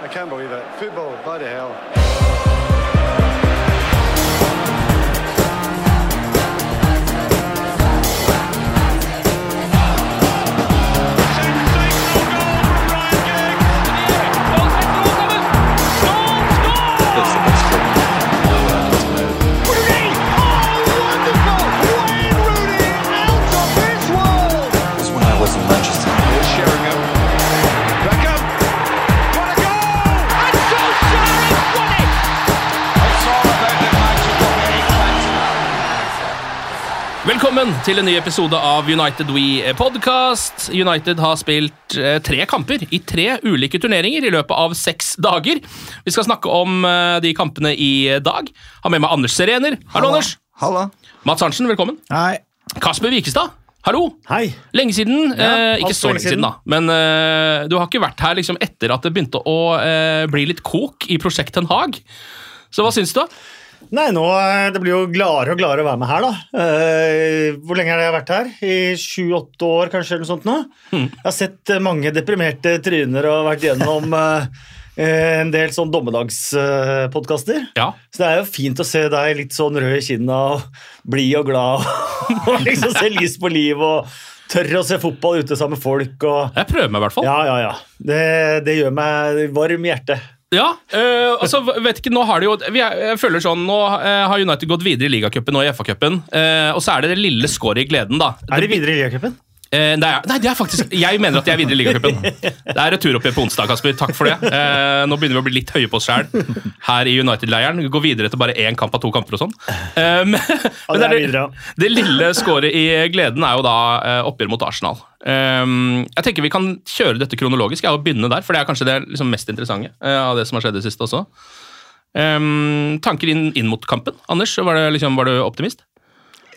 I can't believe it. Football, bloody hell. Velkommen til en ny episode av United We Podcast. United har spilt eh, tre kamper i tre ulike turneringer i løpet av seks dager. Vi skal snakke om eh, de kampene i dag. Har med meg Anders Serener. Hallo, Anders. Halla. Mats Arntzen, velkommen. Hei. Kasper Wikestad. Hallo. Hei. Lenge siden. Ja, eh, ikke så lenge lenge siden, da. Men eh, du har ikke vært her liksom etter at det begynte å eh, bli litt kok i Prosjekt Ten Hag. Så hva syns du? da? Nei, nå, eh, Det blir jo gladere og gladere å være med her, da. Uh, hvor lenge har jeg vært her? I sju-åtte år, kanskje? eller noe sånt nå. Jeg har sett eh, mange deprimerte tryner og vært gjennom eh, en del sånn dommedagspodkaster. Ja. Så det er jo fint å se deg litt sånn rød i kinna og blid og glad og liksom se lys på livet og tørre å se fotball ute sammen med folk. og... Jeg prøver meg, i hvert fall. Ja, ja, ja. Det, det gjør meg varm i hjertet. Ja, øh, altså, vet ikke, nå har de jo er, Jeg føler sånn, Nå øh, har United gått videre i ligacupen og i FA-cupen. øh, og så er det det lille skåret i gleden, da. Er de videre i ligacupen? Eh, er, nei, det er faktisk Jeg mener at de er videre i ligacupen. Det er returoppgjør på onsdag, Kasper. Takk for det. Eh, nå begynner vi å bli litt høye på oss sjæl her i United-leiren. Vi går videre til bare én kamp av to kamper og sånn. Eh, men, men det det, det lille skåret i gleden er jo da eh, oppgjør mot Arsenal. Eh, jeg tenker Vi kan kjøre dette kronologisk og begynne der, for det er kanskje det liksom mest interessante eh, av det som har skjedd i det siste også. Tanker inn, inn mot kampen? Anders, var, det, liksom, var du optimist?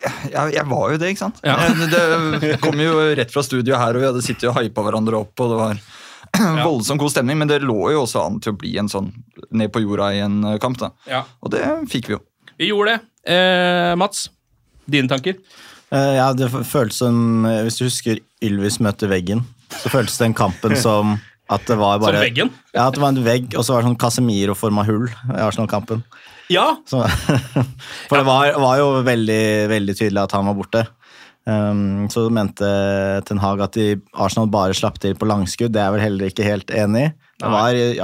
Jeg, jeg var jo det, ikke sant? Ja. Eh, Det kom jo rett fra studio her, og vi hadde sittet og hypa hverandre opp. og det var voldsomt god stemning, Men det lå jo også an til å bli en sånn ned på jorda i en eh, kamp. da. Ja. Og det fikk vi jo. Vi gjorde det. Eh, Mats, dine tanker? Eh, ja, det føltes som eh, Hvis du husker Ylvis møter veggen, så føltes den kampen som at det var bare Som veggen? Ja, at det var en vegg, og så var det sånn Casemiro-forma hull i Arsenal-kampen. Ja. Så- For det var, var jo veldig, veldig tydelig at han var borte. Um, så mente Ten Hag at de, Arsenal bare slapp til på langskudd. Det er jeg vel heller ikke helt enig i.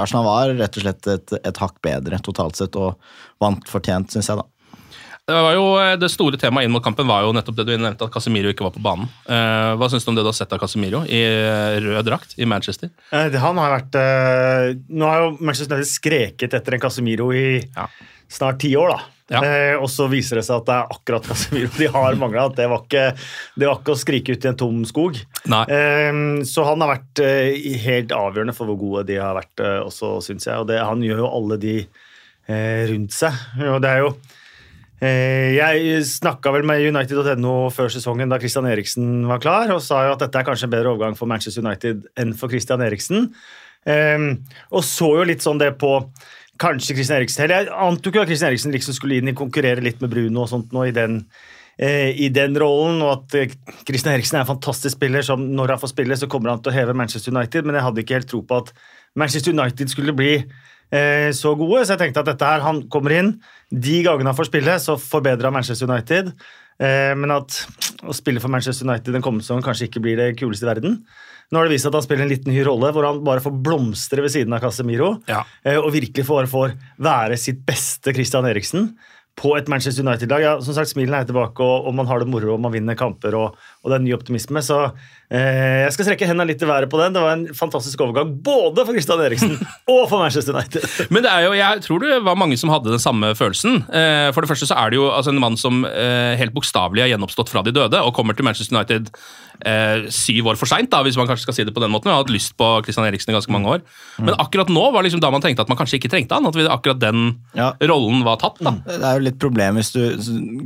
Arsenal var rett og slett et, et hakk bedre totalt sett, og vant fortjent, syns jeg, da. Det, var jo, eh, det store temaet inn mot kampen var jo nettopp det du nevnte, at Casemiro ikke var på banen. Eh, hva syns du om det du har sett av Casemiro i eh, rød drakt i Manchester? Han har vært Nå har jo Manchester United skreket etter en Casemiro i snart ti år, da. Ja. Eh, og så viser det seg at det er akkurat Casemiro de har mangla. Det var, ikke, det var ikke å skrike ut i en tom skog. Eh, så han har vært eh, helt avgjørende for hvor gode de har vært også, syns jeg. Og det, han gjør jo alle de eh, rundt seg. Og det er jo Jeg snakka vel med United.no før sesongen da Christian Eriksen var klar, og sa jo at dette er kanskje en bedre overgang for Manchester United enn for Christian Eriksen. Eh, Og så jo litt sånn det på kanskje Christian Eriksen Eller jeg antok jo at Christian Eriksen liksom skulle inn i konkurrere litt med Bruno og sånt nå i den, eh, i den rollen, og at eh, Christian Eriksen er en fantastisk spiller som når han får spille, så kommer han til å heve Manchester United, men jeg hadde ikke helt tro på at Manchester United skulle bli eh, så gode, så jeg tenkte at dette her, han kommer inn. De gangene han får spille, så forbedrer han Manchester United. Eh, men at å spille for Manchester United den kommende sesongen kanskje ikke blir det kuleste i verden. Nå har det vist seg at han spiller en liten ny rolle, hvor han bare får blomstre ved siden av Casemiro. Ja. eh, Og virkelig får, får være sitt beste Christian Eriksen på et Manchester United-lag. Ja, som sagt, Smilen er tilbake, og, og, man har det moro, og man vinner kamper, og, og det er ny optimisme. Så eh, jeg skal strekke hendene litt i været på den. Det var en fantastisk overgang både for Christian Eriksen og for Manchester United. Men det er jo, jeg tror det var mange som hadde den samme følelsen. Eh, for det første så er det jo altså, en mann som eh, helt bokstavelig har gjenoppstått fra de døde, og kommer til Manchester United eh, syv år for seint, hvis man kanskje skal si det på den måten. Vi har hatt lyst på Christian Eriksen i ganske mange år. Men akkurat nå var liksom da man tenkte at man kanskje ikke trengte han. At vi, akkurat den Ja. rollen var tatt. da. Det er jo litt problem hvis du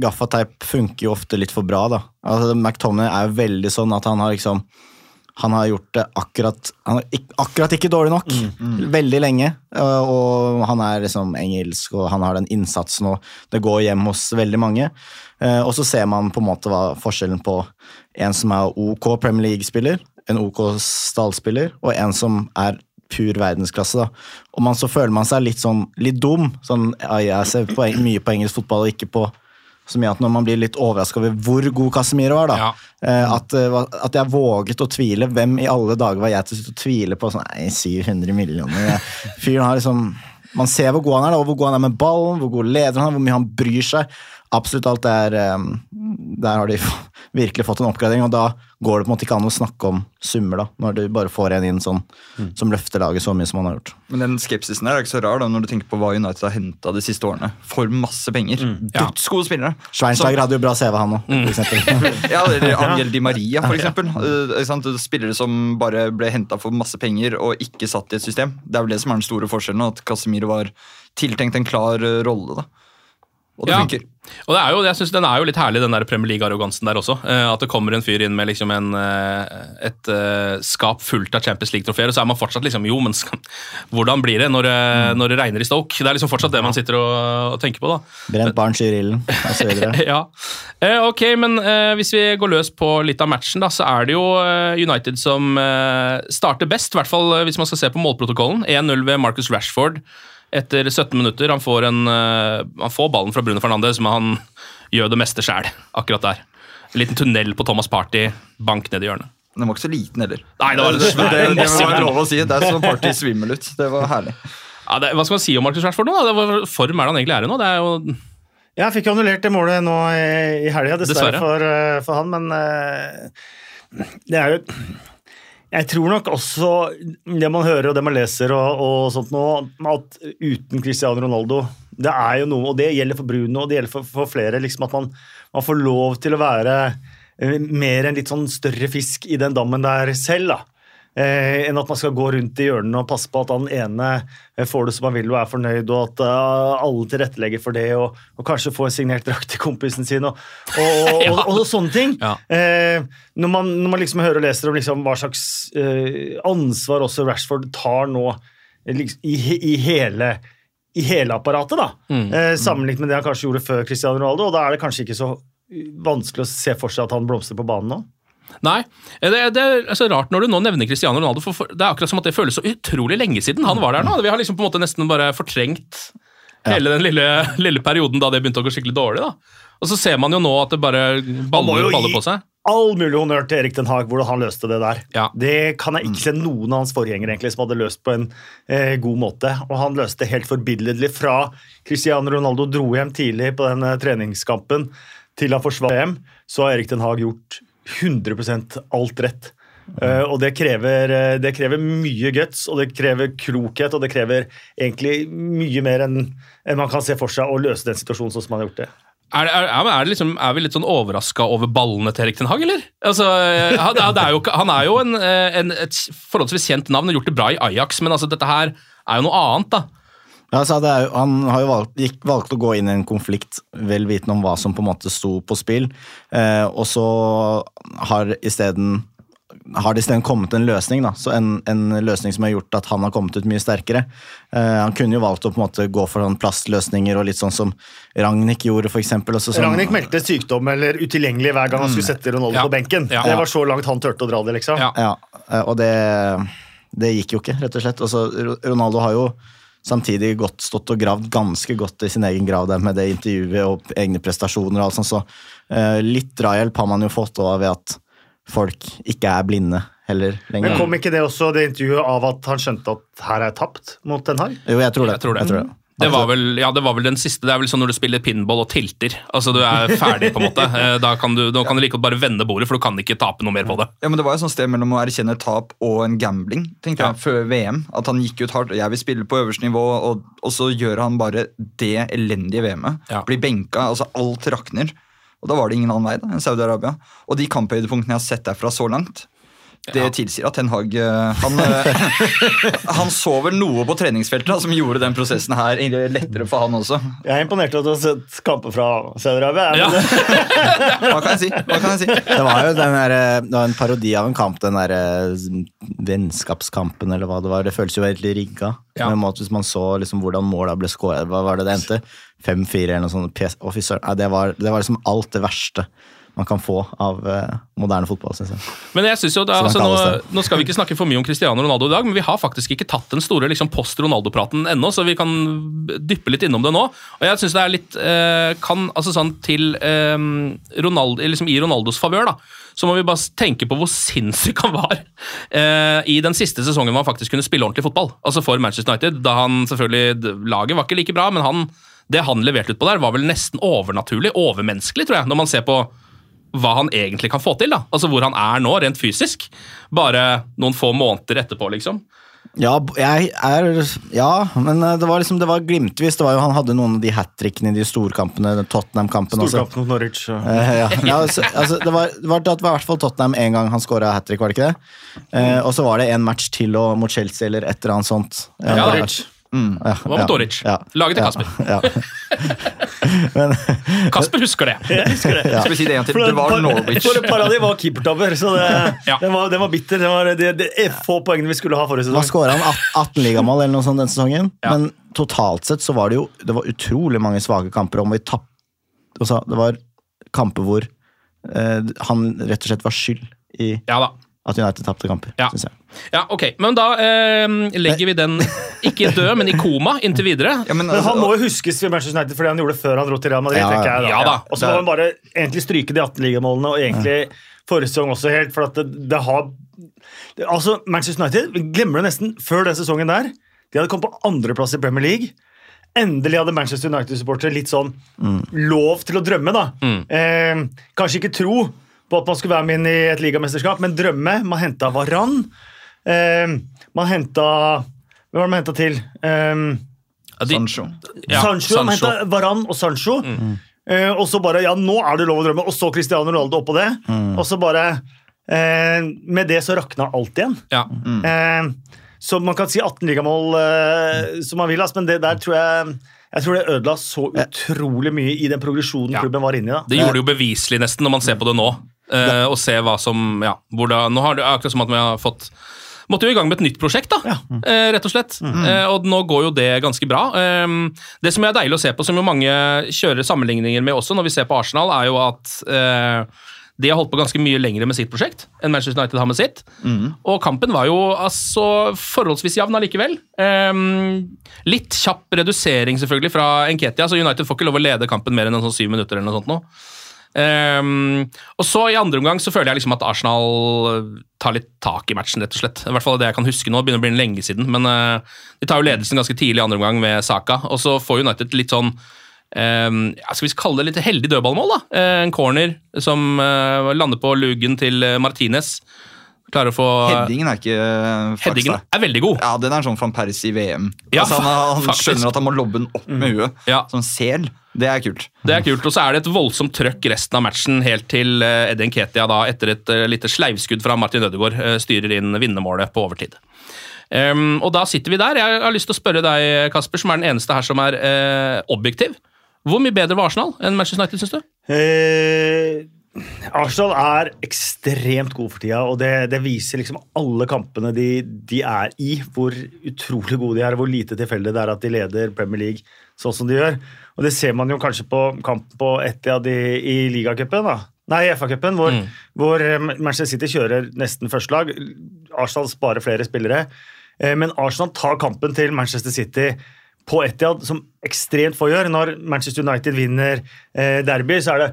Gaffateip funker jo ofte litt for bra, da. Altså, McTominay er jo veldig sånn at han har liksom han har gjort det akkurat han har ikk- akkurat ikke dårlig nok. Veldig lenge. Og han er liksom engelsk, og han har den innsatsen, og det går hjem hos veldig mange. Eh, Og så ser man på en måte hva forskjellen på en som er OK Premier League-spiller, en OK stallspiller, og en som er pur verdensklasse. da. Og man, så føler man seg litt sånn litt dum. Sånn, ja, jeg ser på, mye på engelsk fotball og ikke på så mye at når man blir litt overraska over hvor god Casemiro var, da. ja. At, eh, at jeg våget å tvile. Hvem i alle dager var jeg til å tvile på sånn Nei, 700 millioner. Fyren har liksom Man ser hvor god han er, da, og hvor god han er med ballen, hvor god leder han er, hvor mye han bryr seg. Absolutt alt der eh, Der har de virkelig fått en oppgradering, og da går det på en måte ikke an å snakke om summer, da, når du bare får en inn sånn som løfter laget så mye som han har gjort. Men den skepsisen der er ikke så rar da, når du tenker på hva United har henta de siste årene. For masse penger. Ja. Dødsgode spillere. Schweinsteiger hadde jo bra CV, han òg, eksempel. ja, eller Angel Di Maria, for eksempel. Uh. Spillere som bare ble henta for masse penger og ikke satt i et system. Det er vel det som er den store forskjellen, at Casemiro var tiltenkt en klar eh, rolle. da. Og det Ja. funker. Og det er jo, jeg synes Den er jo litt herlig, den der Premier League-arrogansen der også. Eh, at det kommer en fyr inn med liksom en, eh, et eh, skap fullt av Champions League-trofeer, og så er man fortsatt liksom Jo, men skal, hvordan blir det når, mm. når det regner i Stoke? Det er liksom fortsatt det man sitter og, og tenker på. da. Brent barn skyr ilden, osv. ja. Eh, ok, men eh, hvis vi går løs på litt av matchen, da, så er det jo United som starter best. I hvert fall hvis man skal se på målprotokollen. 1-0 ved Marcus Rashford etter 17 minutter. Han får, en, eh, han får ballen fra Bruno Fernandes, men han gjør det meste sjæl akkurat der. En liten tunnel på Thomas Party, bank ned i hjørnet. Den var ikke så liten heller. Nei, det var det det, det, det var lov å si. Det er sånn party svimmel ut. Det var herlig. Ja, det, hva skal man si om Marcus Rashford nå? da? Det var form er det han egentlig er i nå? Det er jo Jeg fikk jo annullert det målet nå i, i helga, dessverre, Dessverre. For, eh, for han, men eh, det er jo Jeg tror nok også det man hører og det man leser og, og sånt nå, at uten Cristiano Ronaldo Det er jo noe, og det gjelder for Bruno og det gjelder for, for flere, liksom at man, man får lov til å være eh, mer en litt sånn større fisk i den dammen der selv, da. Eh, enn at man skal gå rundt i hjørnene og passe på at han ene eh, får det som han vil og er fornøyd, og at uh, alle tilrettelegger for det, og, og kanskje få en signert drakt til kompisen sin, og, og, og, og, sånne ting. Ja. Eh, når, man, når man liksom hører og leser om liksom hva slags eh, ansvar også Rashford tar nå eh, liksom, i, i, hele, i hele apparatet, da, Mm. eh, sammenlignet med det han kanskje gjorde før Cristiano Ronaldo, og da er det kanskje ikke så vanskelig å se for seg at han blomstrer på banen nå. Nei. Det, det er så rart når du nå nevner Cristiano Ronaldo, for, det er akkurat som at det føles så utrolig lenge siden han var der nå. Vi har liksom på en måte nesten bare fortrengt hele den lille, lille perioden da det begynte å gå skikkelig dårlig. da. Og så ser man jo nå at det bare baller, baller på seg. All mulig honnør til Erik Den Haag, hvordan han løste det der. Ja. Det kan jeg ikke se noen av hans forgjengere egentlig som hadde løst på en eh, god måte. Og han løste det helt forbilledlig fra Cristiano Ronaldo dro hjem tidlig på den eh, treningskampen til han forsvant hjem, så har Erik Den Haag gjort 100 alt rett. Uh, og det krever, eh, det krever mye guts, og det krever klokhet, og det krever egentlig mye mer enn en man kan se for seg å løse den situasjonen sånn som man har gjort det. Er, er, er, liksom, er vi litt sånn overraska over ballene til Erik Den Hag, eller? Altså, eh, han, jo, han er jo en, en, et forholdsvis kjent navn, og gjort det bra i Ajax, men altså, dette her er jo noe annet, da. Ja, så det er, jo- han har jo valgt, gikk, valgt å gå inn i en konflikt vel vitende om hva som på en måte sto på spill, eh, og så har isteden har det isteden kommet en løsning, da. Så en, en løsning som har gjort at han har kommet ut mye sterkere. Eh, han kunne jo valgt å på en måte gå for sånn plastløsninger og litt sånn som Ragnhild gjorde, for eksempel. Også sånn, Ragnhild meldte sykdom eller utilgjengelig hver gang han skulle sette Ronaldo Ja. på benken. Ja. Det var så langt han turte å dra det, liksom. Ja. Ja, eh, og det, det gikk jo ikke, rett og slett. Altså, Ronaldo har jo samtidig godt stått og gravd ganske godt i sin egen grav der med det intervjuet og egne prestasjoner og alt sånt, så eh, litt drahjelp har man jo fått også ved at folk ikke er blinde heller lenger. Men kom ikke det også det intervjuet av at han skjønte at her er tapt mot Den Haag? Jo, jeg tror det. Jeg tror det. Jeg tror det. Det var, vel, ja, det var vel den siste. Det er vel sånn når du spiller pinball og tilter. Altså, Du er ferdig, på en måte. Eh, Da kan du, da kan du like godt bare vende bordet, for du kan ikke tape noe mer på det. Ja, men Det var et sånt sted mellom å erkjenne tap og en gambling tenkte jeg, før VM. At han gikk ut hardt. Jeg vil spille på øverste nivå, og, og så gjør han bare det elendige VM-et. Ja. Blir benka. altså Alt rakner. Og da var det ingen annen vei da, enn Saudi-Arabia. Og de kamphøydepunktene jeg har sett derfra så langt, det tilsier at Ten Hag eh, han, eh, han så vel noe på treningsfeltet da, som gjorde den prosessen her lettere for han også. Jeg er imponert over at du har sett kamper fra Saudi-Arabia. Ja. Hva kan jeg si? Hva kan jeg si? Det var jo den der, eh, det var en parodi av en kamp, den der eh, vennskapskampen, eller hva det var. Det føles jo egentlig rigga. Ja. En måte, hvis man så liksom hvordan måla ble skåret, hva var det det endte? 5-4 eller noe sånt. Nei, Det, var- det var liksom alt det verste man kan få av uh, moderne fotball, Synes jeg. Men jeg synes jo da, altså, nå, nå skal vi ikke snakke for mye om Cristiano Ronaldo i dag, men vi har faktisk ikke tatt den store liksom, post-Ronaldo-praten ennå, så vi kan dyppe litt innom det nå. Og jeg synes det er litt uh, kan, altså sånn til eh, Ronaldo, liksom I Ronaldos favør, da, så må vi bare tenke på hvor sinnssyk han var uh, i den siste sesongen hvor han faktisk kunne spille ordentlig fotball. Altså for Manchester United. Da han selvfølgelig Laget var ikke like bra, men han, det han leverte ut på der, var vel nesten overnaturlig, overmenneskelig, tror jeg, når man ser på hva han egentlig kan få til. da. Altså Hvor han er nå, rent fysisk. Bare noen få måneder etterpå, liksom. Ja, jeg er Ja, men eh, det var liksom Det var glimtvis. Det var jo, han hadde noen av de hat trickene i de storkampene. Tottenham-kampen Storkampen mot Norwich. Ja. Eh, ja. ja, altså, altså, det, var, det, var, det var i hvert fall Tottenham én gang han skåra hat trick, var det ikke det? Eh, og så var det en match til og, mot Chelsea eller et eller annet sånt. Ja, det var- Norwich. Mm, ja, Hva med Doric? Ja, Laget til ja, Kasper. Ja. Men, Kasper husker det. Jeg husker det. Skal vi si det en til? Det var Norwich. For var keepertabber, så det, Ja. den, var, den var bitter. Det var de, det få poengene vi skulle ha forrige sesong. Da skåra han 18 ligamål eller noe sånt den sesongen. Ja. Men totalt sett så var det jo det var utrolig mange svake kamper. Om vi tapp, altså, det var kamper hvor eh, han rett og slett var skyld i Ja da. At United tapte kamper. Ja. synes jeg. Ja, ok. Men da eh, legger vi den ikke død, men i koma inntil videre. Ja, men, Men altså, han må jo huskes ved Manchester United fordi han gjorde det før han dro til Real Madrid. Ja, jeg da. Ja da. Og så må han bare egentlig stryke de 18 ligamålene, og egentlig forrige sesong også helt, for at det, det har det, Altså, Manchester United, vi glemmer det nesten, før den sesongen der, de hadde kommet på andreplass i Premier League. Endelig hadde Manchester United-supportere litt sånn lov til å drømme, da. Eh, kanskje ikke tro på at man skulle være med inn i et ligamesterskap, men drømme. Man henta Varan. Eh, man henta Hvem var det man henta til? Eh, de, Sancho. ja, Sancho. Man henta Varan og Sancho. Eh, og så bare Ja, nå er det lov å drømme. Og så Cristiano Ronaldo oppå det. Og så bare eh, Med det så rakna alt igjen. ja. Eh, så man kan si 18 ligamål eh, som man vil, men det der tror jeg jeg tror det ødela så utrolig mye i den progresjonen Ja. klubben var inne i. da. Det gjorde det jo beviselig, nesten, når man ser på det nå. Uh, og ser hva som Ja, hvordan Nå har det akkurat som at vi har fått Måtte jo i gang med et nytt prosjekt, da, eh, rett og slett. Eh, og nå går jo det ganske bra. Eh, det som er deilig å se på, som jo mange kjører sammenligninger med også når vi ser på Arsenal, er jo at eh, de har holdt på ganske mye lenger med sitt prosjekt enn Manchester United har med sitt. Og kampen var jo altså forholdsvis jevn allikevel. Um, litt kjapp redusering selvfølgelig fra Enketia, så United får ikke lov å lede kampen mer enn en sånn syv minutter. eller noe sånt nå. Um, og så I andre omgang så føler jeg liksom at Arsenal tar litt tak i matchen. rett og slett. I hvert fall det jeg kan huske nå. Begynner å bli lenge siden. Men uh, de tar jo ledelsen ganske tidlig i andre omgang med Saka. Og så får United litt sånn Skal vi kalle det litt heldig dødballmål? da? Uh, en corner som uh, lander på lugen til uh, Martinez. Klarer å få Headingen er ikke eh, flaks, Headingen er veldig god. Ja, Den er sånn van Paris i VM. Ja, altså, han, han skjønner at han må lobbe den opp med huet. Ja. Som sel. Det er kult. Det er kult, og så er det et voldsomt trøkk resten av matchen helt til eh, Eddie Nketia da, etter et eh, lite sleivskudd fra Martin Ødegaard eh, styrer inn vinnermålet på overtid. Um, og da sitter vi der. Jeg har lyst til å spørre deg, Kasper, som er den eneste her som er uh, objektiv. Hvor mye bedre var Arsenal enn Manchester United, syns du? Eh, Arsenal er ekstremt god for tida, og det, det viser liksom alle kampene de, de er i, hvor utrolig gode de er, og hvor lite tilfeldig det er at de leder Premier League sånn som de gjør. Og Det ser man jo kanskje på kampen på Etiad i, i ligacupen. da. Nei, FA-cupen, hvor, hvor eh, Manchester City kjører nesten første lag. Arsenal sparer flere spillere. Eh, Men Arsenal tar kampen til Manchester City på Etiad, som ekstremt få gjør. Når Manchester United vinner eh, derby, så er det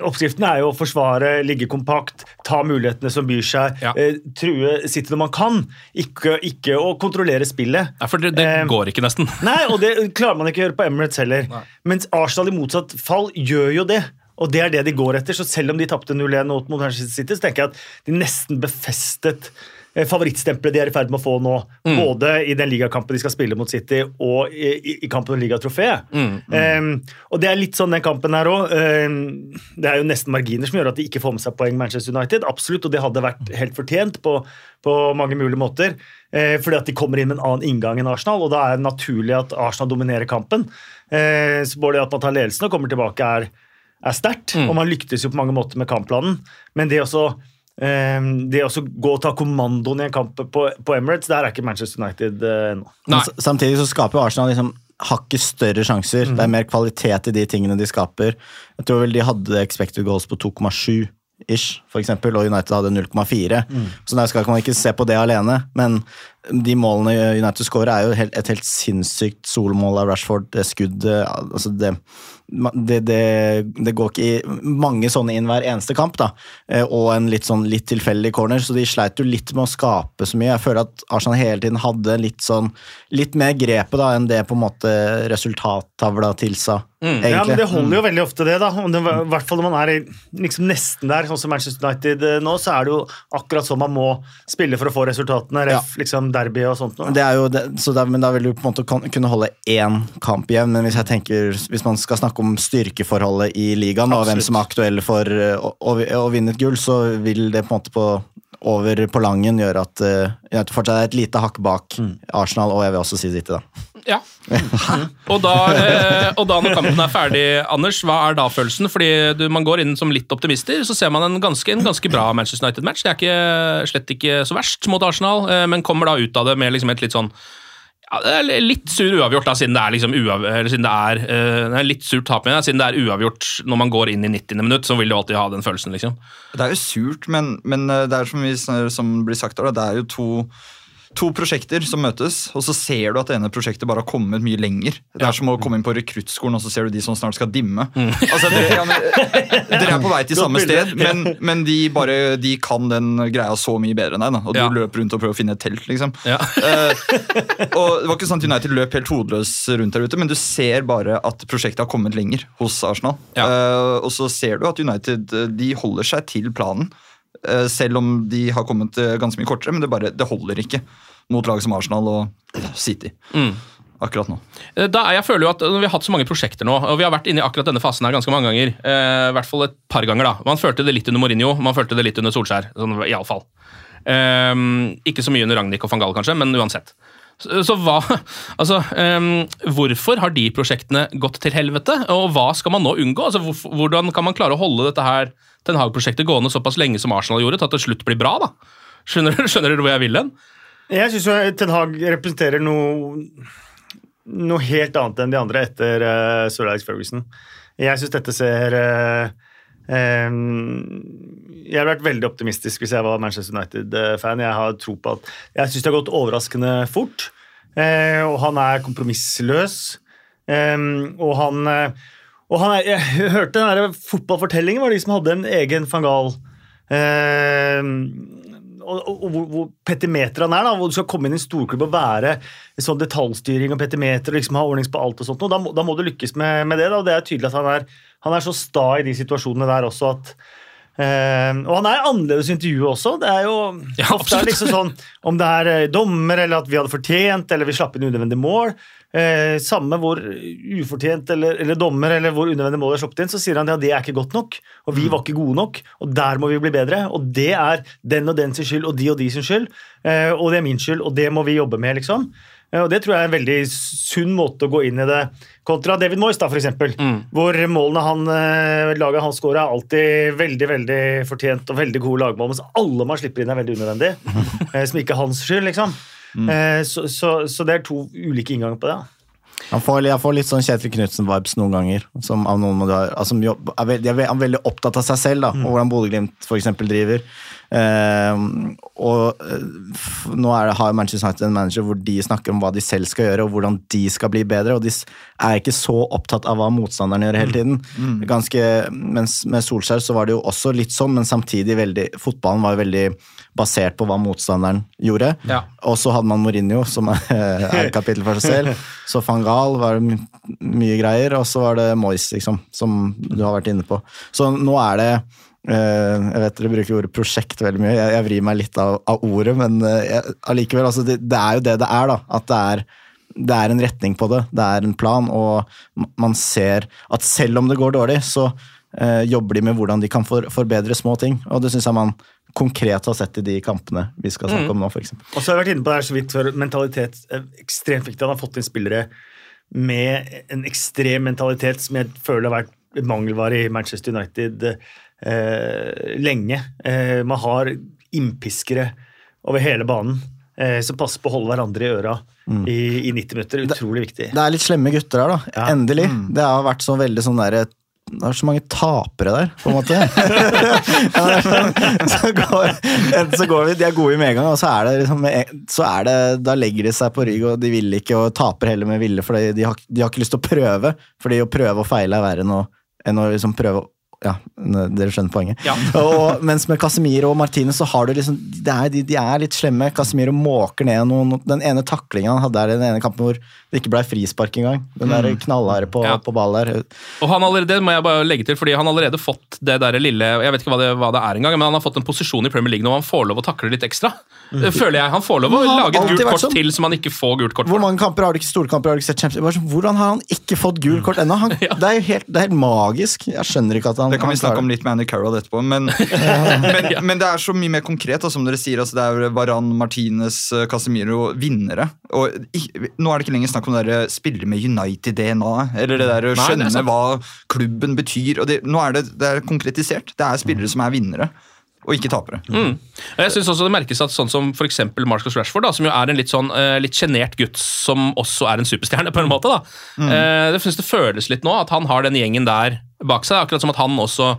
Oppskriften er jo å forsvare, ligge kompakt, ta mulighetene som byr seg, Ja. eh, true sitte når man kan, ikke, ikke å kontrollere spillet. Ja, for det, det Eh, går ikke, nesten. Nei, og det klarer man ikke å gjøre på Emirates heller. Mens Arsenal i motsatt fall gjør jo det. Og det er det de går etter. Så selv om de tapte 0-1 mot Manchester City, så tenker jeg at de nesten befestet favorittstempelet de er i ferd med å få nå. Både i den ligakampen de skal spille mot City, og i, i, kampen om ligatrofeet. Um, og det er litt sånn den kampen her òg. Um, det er jo nesten marginer som gjør at de ikke får med seg poeng Manchester United. Absolutt, og det hadde vært helt fortjent på, på mange mulige måter. Uh, fordi at de kommer inn med en annen inngang enn Arsenal, og da er det naturlig at Arsenal dominerer kampen. Uh, så både at man tar ledelsen og kommer tilbake, er, er sterkt. Og man lyktes jo på mange måter med kampplanen, men det også eh, det også gå og ta kommandoen i en kamp på, på Emirates, der er ikke Manchester United eh, ennå. Samtidig så skaper Arsenal liksom hakket større sjanser. Det er mer kvalitet i de tingene de skaper. Jeg tror vel de hadde expected goals på 2,7 ish, for eksempel, og United hadde 0,4. Så der skal man ikke se på det alene, men de målene United scorer, er jo helt, et helt sinnssykt solmål av Rashford. Det skuddet altså det, det, det, det går ikke i mange sånne inn hver eneste kamp, da. Eh, Og en litt sånn litt tilfeldig corner, så de sleit jo litt med å skape så mye. Jeg føler at Arsenal hele tiden hadde litt sånn litt mer grepet da enn det på en måte resultattavla tilsa, egentlig. Ja, men Det holder jo veldig ofte, det. da. I hvert fall når man er liksom nesten der, sånn som Manchester United eh, nå, så er det jo akkurat sånn man må spille for å få resultatene. Ref, liksom derby og sånt. Det er jo det, så da, men da vil du på en måte kunne holde én kamp igjen. Men hvis jeg tenker, hvis man skal snakke om styrkeforholdet i ligaen og hvem som er aktuelle for eh, å, å, å vinne et gull, så vil det på en måte på, over på langen gjør at uh, United fortsatt er et lite hakk bak Arsenal, og jeg vil også si City, da. Ja. Og da, eh, og da når kampen er ferdig, Anders, hva er da følelsen? Fordi du, Man går inn som litt optimister, så ser man en ganske, en ganske bra Manchester United-match. Det er ikke, slett ikke så verst mot Arsenal, eh, men kommer da ut av det med liksom et litt sånn ja, det er litt sur uavgjort, da, siden det er liksom uav siden det er, uh, det er litt surt tap, siden det er uavgjort når man går inn i 90. minutt, så vil du alltid ha den følelsen, liksom. Det er jo surt, men, men eh, det er som, vi, som blir sagt, det er jo to, to prosjekter som møtes, og så ser du at det ene prosjektet bare har kommet mye lenger. Det er som å komme inn på rekruttskolen, og så ser du de som snart skal dimme. Altså, dere, ja, men, dere er på vei til samme sted, men, men de, bare, de kan den greia så mye bedre enn deg. Da, og du Ja. løper rundt og prøver å finne et telt, liksom. Ja. Uh, og Det var ikke sant at United løp helt hodeløs rundt der ute, men du ser bare at prosjektet har kommet lenger hos Arsenal. Eh, og så ser du at United eh, de holder seg til planen, selv om de har kommet eh, ganske mye kortere. Men det, bare, det holder ikke mot lag som Arsenal og City akkurat nå. Eh, Da, jeg føler jo at Vi har hatt så mange prosjekter nå, og vi har vært inne i akkurat denne fasen her ganske mange ganger. Eh, I hvert fall et par ganger. da. Man følte det litt under Mourinho, man følte det litt under Solskjær. Sånn, i alle fall. Eh, ikke så mye under Ragnhild og van Gaal, kanskje, men uansett. Så, så hva Altså, um, hvorfor har de prosjektene gått til helvete, og hva skal man nå unngå? Altså, hvor, hvordan kan man klare å holde dette her Ten Hag-prosjektet gående såpass lenge som Arsenal gjorde, til at det slutt blir bra? da? Skjønner, skjønner dere hvor jeg vil hen? Jeg syns Ten Hag representerer noe, noe helt annet enn de andre etter uh, Sir Alex Ferguson. Jeg syns dette ser eh, em, Jeg hadde vært veldig optimistisk hvis jeg var Manchester United-fan. Jeg har tro på at Jeg syns det har gått overraskende fort, eh, og han er kompromissløs. Og han, eh, og han er, Jeg hørte den der fotballfortellingen var de som hadde en egen van Gaal. Og, og, hvor, hvor petimeter han er. da, hvor Du skal komme inn i en storklubb og være sånn detaljstyring og petimeter og liksom ha ordnings på alt. og sånt, og da, må, da må du lykkes med, med det. da, og Det er tydelig at han er, han er så sta i de situasjonene der også at Uh, Og han er annerledes i intervjuet også. det er jo Ja, ofte er liksom sånn Om det er eh, dommer, eller at vi hadde fortjent, eller vi slapp inn unødvendig mål. uh, samme hvor ufortjent eller, eller dommer eller hvor unødvendig mål er sluppet inn, så sier han at det er ikke godt nok. Og vi var ikke gode nok, og der må vi bli bedre. Og det er den og den sin skyld og de og de sin skyld. uh, og det er min skyld, og det må vi jobbe med, liksom. Eh, og det tror jeg er en veldig sunn måte å gå inn i det kontra David Moyes, da, for eksempel. Hvor målene han, eh, laget han scorer, er alltid veldig veldig fortjent og veldig gode lagmål, mens alle man slipper inn, er veldig unødvendig. eh, som ikke er hans skyld, liksom. Mm. så, så, så det er to ulike innganger på det. Han får, jeg får litt sånn Kjetil Knutsen-vibes noen ganger. Som av noen altså, han er veldig opptatt av seg selv da, og hvordan Bodø-Glimt driver. Eh, og eh, nå er det, har Manchester United en manager hvor de snakker om hva de selv skal gjøre, og hvordan de skal bli bedre. Og de er ikke så opptatt av hva motstanderen gjør hele tiden. Ganske, mens med Solskjær så var det jo også litt sånn, men samtidig veldig Fotballen var jo veldig basert på hva motstanderen gjorde. Ja. Og så hadde man Mourinho, som er, er et kapittel for seg selv. Så van Gaal var det mye greier, og så var det Moyes, liksom, som du har vært inne på. Så nå er det Jeg vet dere bruker ordet prosjekt veldig mye, jeg, jeg vrir meg litt av, av ordet, men eh, jeg- allikevel, altså, det, det er jo det det er, da. At det er det er en retning på det, det er en plan, og man ser at selv om det går dårlig, så eh, jobber de med hvordan de kan for, forbedre små ting. Og det syns jeg man konkret har sett i de kampene vi skal snakke om nå, f.eks. Og så har jeg vært inne på det her så vidt før. Mentalitet ekstremt viktig. Han har fått inn spillere med en ekstrem mentalitet som jeg føler har vært mangelvare i Manchester United eh, lenge. Eh, man har innpiskere over hele banen eh, som passer på å holde hverandre i øra i, i 90 minutter. Utrolig viktig. Det er litt slemme gutter her, da. Ja. Endelig. Det har vært så veldig sånn derre det er så mange tapere der, på en måte. Det sånn- så går, så går vi, De er gode i medgang, og så er det liksom så er det, Da legger de seg på rygg, og de vil ikke, og taper heller med ville, for de har, de har ikke lyst til å prøve. Fordi å prøve og feile er verre enn å, enn å liksom prøve ja, dere skjønner poenget. Ja. og, mens med Casemiro og Martinez så har du liksom det er, de, de er litt slemme. Casemiro måker ned noen Den ene taklinga han hadde der i den ene kampen hvor det ikke ble frispark engang. Den der knallharde på, Ja. på ball der. Og han allerede, det må jeg bare legge til, fordi han har allerede fått det der lille Jeg vet ikke hva det, hva det er engang, men han har fått en posisjon i Premier League nå han får lov å takle litt ekstra. Det føler jeg. Han får lov å lage et gult kort sånn. til som han ikke får gult kort Hvor mange kamper har du ikke storkamper har du ikke sett Champions sånn, Hvordan har han ikke fått gult kort ennå? Han, det, det er helt magisk. Jeg skjønner ikke at han Det kan vi snakke om litt med Andy Carroll etterpå. Men, men, men det er så mye mer konkret. Som dere sier, altså, Det er Varan, Martinez, Casemiro, vinnere. Og i, Nå er det ikke lenger snakk om det der spillere med United-DNA, eller det der å er skjønne hva klubben betyr. og det, Nå er det, det er konkretisert. Det er spillere som er vinnere, og ikke tapere. Mm. Jeg synes også det merkes at sånn som for Marcus Rashford, da, som jo er en litt sånn eh, litt sjenert gutt som også er en superstjerne, på en måte. da. Mm. Eh, det synes det føles litt nå at han har den gjengen der bak seg. Akkurat som at han også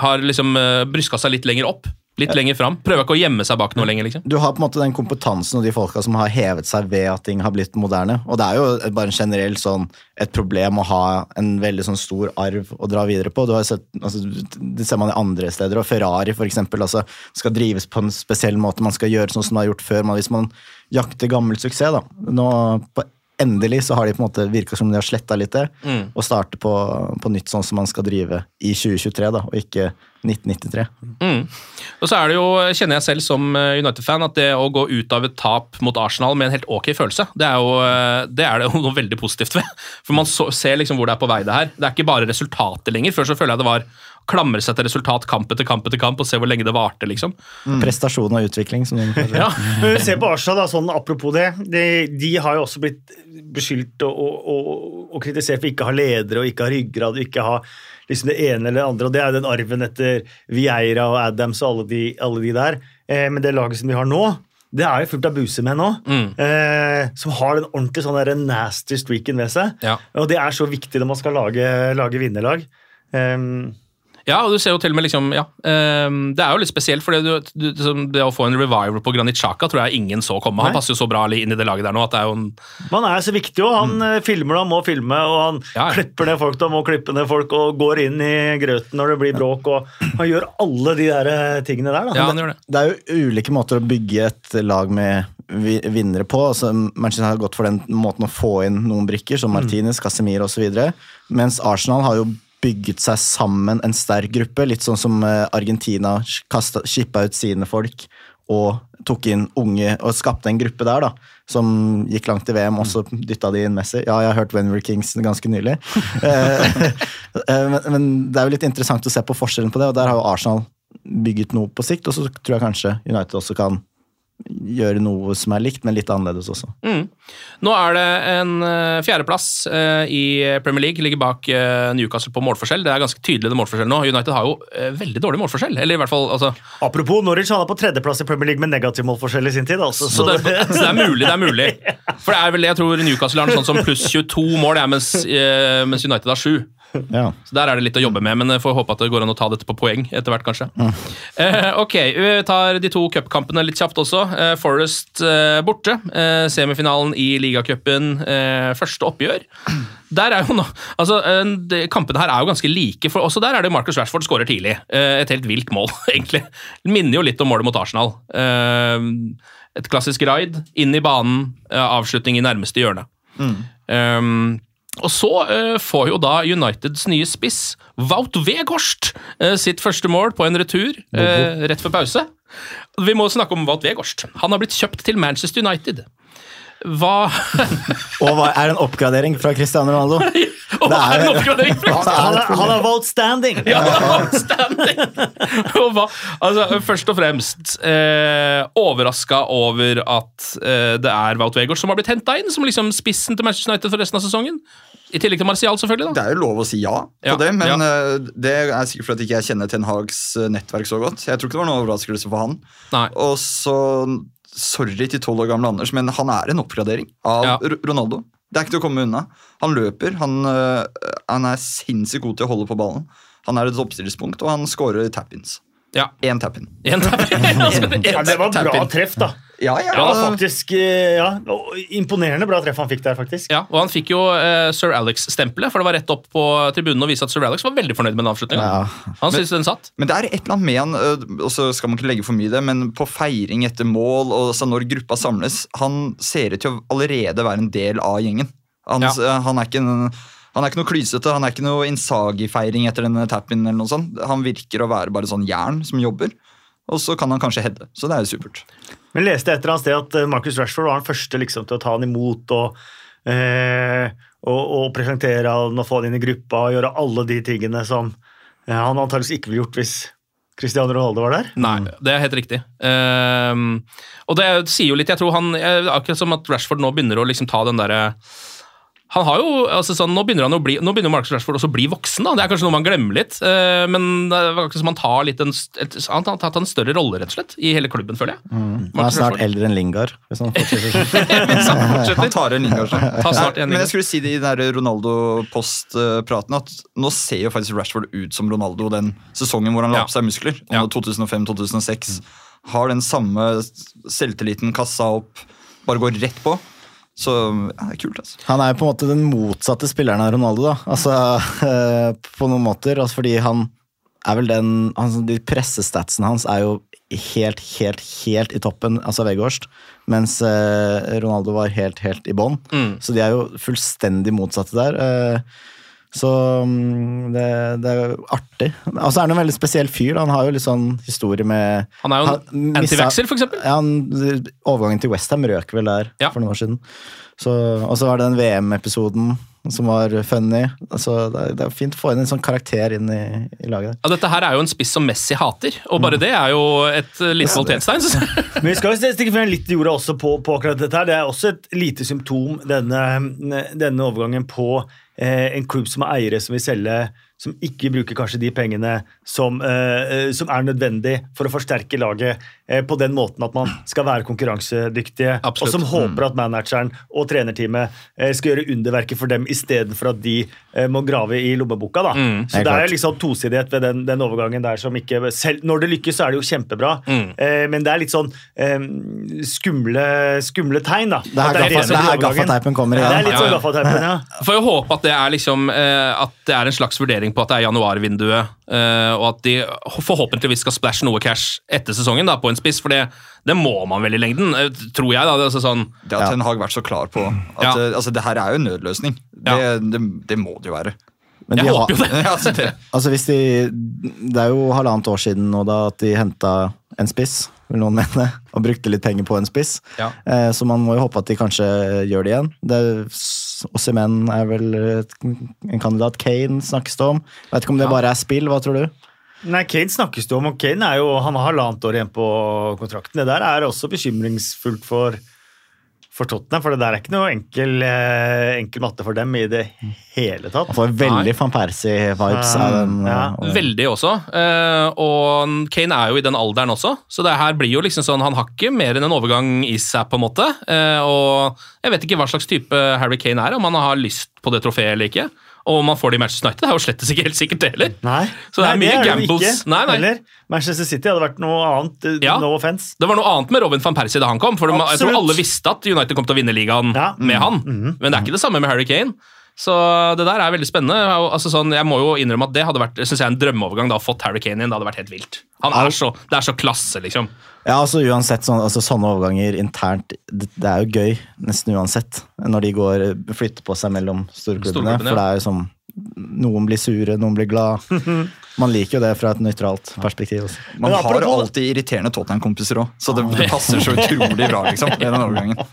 har liksom uh, bryska seg litt lenger opp. Litt lenger fram. Prøver ikke å gjemme seg bak noe lenger. liksom. Du har på en måte den kompetansen og de folka som har hevet seg ved at ting har blitt moderne. Og det er jo bare en generell sånn et problem å ha en veldig sånn stor arv å dra videre på. Du har sett, altså, det ser man i andre steder. og Ferrari for eksempel, altså, skal drives på en spesiell måte. Man skal gjøre sånn som man har gjort før. Man, hvis man jakter gammel suksess, da. Nå, på, endelig så har de på en måte virka som de har sletta litt det. Mm. Og starter på, på nytt sånn som man skal drive i 2023, da, og ikke 1993. Mm. Og så er det jo, kjenner jeg selv som eh, United-fan at det å gå ut av et tap mot Arsenal med en helt ok følelse, det er jo eh, det, er det jo noe veldig positivt ved. For man så, ser liksom hvor det er på vei, det her. Det er ikke bare resultatet lenger. Før så føler jeg det var klamre seg til resultat kamp etter kamp etter kamp og se hvor lenge det varte, liksom. Prestasjon og utvikling, som noen kaller det. Ja. Se på Arsenal, da, sånn apropos det. De, de har jo også blitt beskyldt og, og, og, og kritisert for ikke å ha ledere og ikke ha ryggrad og ikke ha liksom det ene eller det andre. og Det er jo den arven etter Vieira og Adams og alle de, alle de der. Eh, men det laget som vi har nå, det er jo fullt av busemenn nå. Mm. Eh, som har den ordentlig sånn der nasty streaken ved seg. Ja. Og det er så viktig når man skal lage, lage vinnerlag. Um, Ja, og du ser jo til og med liksom, ja, ehm, Det er jo litt spesielt, for det, du, du, liksom, det å få en revival på Granit Xhaka tror jeg ingen så komme. Han Nei. passer jo så bra inn i det laget der nå at det er jo en Man er så viktig, og han mm. filmer da, må filme, og han Mm. Ja, ja. klipper ned folk da, må klippe ned folk, og går inn i grøten når det blir bråk, og han gjør alle de der eh, tingene der. da. Ja, han gjør det. Det er jo ulike måter å bygge et lag med vinnere på. Altså, Manchester har gått for den måten å få inn noen brikker, som Martinez, Casemiro osv. Mens Arsenal har jo bygget seg sammen en sterk gruppe, litt sånn som eh, Argentina skippa ut sine folk og tok inn unge og skapte en gruppe der, da. Som gikk langt i VM, og så dytta de inn Messi. Ja, jeg har hørt Wenver Kings ganske nylig. Eh, eh, men, men det er jo litt interessant å se på forskjellen på det, og der har jo Arsenal bygget noe på sikt, og så tror jeg kanskje United også kan gjøre noe som er likt, men litt annerledes også. Mm. Nå er det en uh, fjerdeplass eh, i Premier League, ligger bak eh, Newcastle på målforskjell. Det er ganske tydelig det målforskjell nå. United har jo eh, veldig dårlig målforskjell. Eller i hvert fall, altså, Apropos, Norwich han er på tredjeplass i Premier League med negativ målforskjell i sin tid. Altså, så det, så det er mulig, det er mulig. For det er vel, det jeg tror Newcastle har sånn som pluss 22 mål, ja, mens, eh, mens United har 7. Ja. Så Der er det litt å jobbe med, men jeg får håpe at det går an å ta dette på poeng etter hvert, kanskje. Eh, ok, vi tar de to cupkampene litt kjapt også. Eh, Forest eh, borte. Eh, semifinalen i ligacupen. Første oppgjør. Der er jo nå, altså, de, Kampene her er jo ganske like, for også der er det Marcus Rashford skårer tidlig. Et helt vilt mål, egentlig. Minner jo litt om målet mot Arsenal. Et klassisk raid, inn i banen, avslutning i nærmeste hjørne. Um, og så uh, får jo da Uniteds nye spiss, Wout Weghorst, uh, sitt første mål på en retur uh, rett før pause. Vi må snakke om Wout Weghorst. Han har blitt kjøpt til Manchester United. Hva Og hva, er det en oppgradering fra Cristiano Ronaldo? Og hva er en oppgradering fra Han er, han er valgt standing! Og hva, altså, først og fremst eh, overraska over at eh, det er Wout Weghorst som har blitt henta inn som liksom spissen til Manchester United for resten av sesongen. I tillegg til Martial, selvfølgelig. da. Det er jo lov å si ja på Ja, det, men ja. eh, det er sikkert fordi ikke jeg kjenner Ten Hags eh, nettverk så godt. Jeg tror ikke det var noen overraskelse for han. Nei. Og så Sorry til tolv år gamle Anders, men han er en oppgradering av Ja. Ronaldo. Det er ikke til å komme unna. Han løper, han, eh, han er sinnssykt god til å holde på ballen. Han er et oppstillingspunkt, og han scorer tap-ins. Ja. Én tap-in. En Ja, det var bra treff, da. Ja, ja. ja, faktisk eh, ja, Imponerende bra treff han fikk der, faktisk. Ja, og han fikk jo eh, Sir Alex-stempelet, for det var rett opp på tribunen og vise at Sir Alex var veldig fornøyd med den avslutninga. Ja. Han syntes den satt. Men det er et eller annet med han, øh, og så skal man ikke legge for mye i det, men på feiring etter mål, og så når gruppa samles, han ser ut til å allerede være en del av gjengen. Han, Ja. øh, han er ikke en han er ikke noe klysete, han er ikke noe Insagi-feiring etter denne tap-in. eller noe sånt. Han virker å være bare sånn jern som jobber, og så kan han kanskje heade. Så det er jo supert. Men leste et eller annet sted at eh, Marcus Rashford var den første liksom, til å ta han imot og, eh, og, og presentere han og få han inn i gruppa og gjøre alle de tingene som eh, han antakeligvis ikke ville gjort hvis Cristiano Ronaldo var der. Nei, det er helt riktig. Uh, og det sier jo litt Jeg tror han Akkurat som at Rashford nå begynner å liksom ta den derre han har jo, altså sånn, Nå begynner han å bli, nå begynner Marcus Rashford også å bli voksen. da, Det er kanskje noe man glemmer litt. eh, men det er akkurat som han tar litt en, et, han har tatt en større rolle rett og slett, i hele klubben, føler jeg. Han er snart Rashford. eldre enn Lingard. Hvis han fortsetter sånn. Hvis han fortsetter. Han tar en Lingard. sånn. Ta snart en Men jeg skulle si det i den Ronaldo-post-praten at nå ser jo faktisk Rashford ut som Ronaldo den sesongen hvor han la opp seg muskler. Ja. Og 2005-2006 har den samme selvtilliten, kassa opp, bare går rett på. Så ja, det er kult, altså. Han er jo på en måte den motsatte spilleren av Ronaldo, da. Altså, eh, på noen måter. Altså, fordi han er vel den altså, De pressestatsene hans er jo helt, helt, helt i toppen, altså veggårst. Mens eh, Ronaldo var helt, helt i bånn. Mm. Så de er jo fullstendig motsatte der. Så mm, det, det er jo artig. Og så er han en veldig spesiell fyr. Han har jo litt sånn historie med Han er jo en antivaxer, eksempel. Ja, han, overgangen til Westham røk vel der Ja. for noen år siden. Og så var det den VM-episoden som var funny. Altså, det, er, det er fint å få inn en sånn karakter inn i, i laget. der. Ja, dette her er jo en spiss som Messi hater, og bare det er jo et eh, lite kvalitetstegn. synes. Men vi skal jo stikke frem litt i jorda også på, på akkurat dette her. Det er også et lite symptom, denne, denne overgangen, på en klubb som er eiere som vil selge som ikke bruker kanskje de pengene som, eh, eh, som er nødvendig for å forsterke laget eh, på den måten at man skal være konkurransedyktige, Absolutt. og som håper at manageren og trenerteamet eh, skal gjøre underverket for dem istedenfor at de eh, må grave i lommeboka. Da. Mm, så det er klart. liksom tosidighet ved den, den overgangen der som ikke selv, Når det lykkes, så er det jo kjempebra, Mm. eh, men det er litt sånn eh, skumle, skumle tegn, da. Det er her det er gaffateipen kommer Ja, igjen. Det er litt sånn Ja, ja. gaffateipen, ja. Får jo håpe at det er liksom eh, At det er en slags vurdering på at det er januarvinduet, eh, og at de forhåpentligvis skal splæsje noe cash etter sesongen da, på en spiss, for det, det må man vel i lengden, eh, tror jeg. da, det er altså sånn, Det at Ja. Ten Hag vært så klar på. At Ja. eh, altså, det her er jo en nødløsning. Det, Ja. det, det må det jo være. Men Jeg de håper jo det. Altså, det. Altså hvis de, Det er jo halvannet år siden nå da at de henta en spiss, vil noen mene, og brukte litt penger på en spiss. Ja. Eh, så man må jo håpe at de kanskje gjør det igjen. Det, Ossimen er vel en kandidat. Kane snakkes det om. Vet ikke om det bare er spill, hva tror du? Nei, Kane snakkes det om, og Kane er jo, han har halvannet år igjen på kontrakten. Det der er også bekymringsfullt for, for Tottenham, for det der er ikke noe enkel, eh, enkel matte for dem i det hele tatt. Man får veldig van Persie-vibes av den. Ja. eh, Veldig også. eh, og Kane er jo i den alderen også, så det her blir jo liksom sånn Han har ikke mer enn en overgang i seg, på en måte. eh, og jeg vet ikke hva slags type Harry Kane er, om han har lyst på det trofeet eller ikke. Og om man får det i Manchester United, det er jo slett ikke helt sikkert det heller. Nei. Så det er Nei, mye det er gambles. ikke, Nei, nei. Heller. Manchester City hadde vært noe annet. eh, Ja. No offense. Det var noe annet med Robin van Persie da han kom. For de- jeg tror alle visste at United kom til å vinne ligaen Ja. med han. Mhm. Men det er ikke det samme med Harry Kane. Så det der er veldig spennende. Altså, sånn, jeg må jo innrømme at det hadde vært synes jeg, en drømmeovergang da, å fått Harry Kane inn. Det hadde vært helt vilt. Han er så, det er så klasse, liksom. Ja, altså uansett, sånn, altså, Sånne overganger internt, det, det er jo gøy nesten uansett. Når de går flytter på seg mellom storklubbene. Storklubbene, ja. For det er jo sånn Noen blir sure, noen blir glad. Man liker jo det fra et nøytralt perspektiv. Også. Man Men har alltid irriterende Tottenham-kompiser òg, så det, det passer så utrolig bra. liksom, i den overgangen.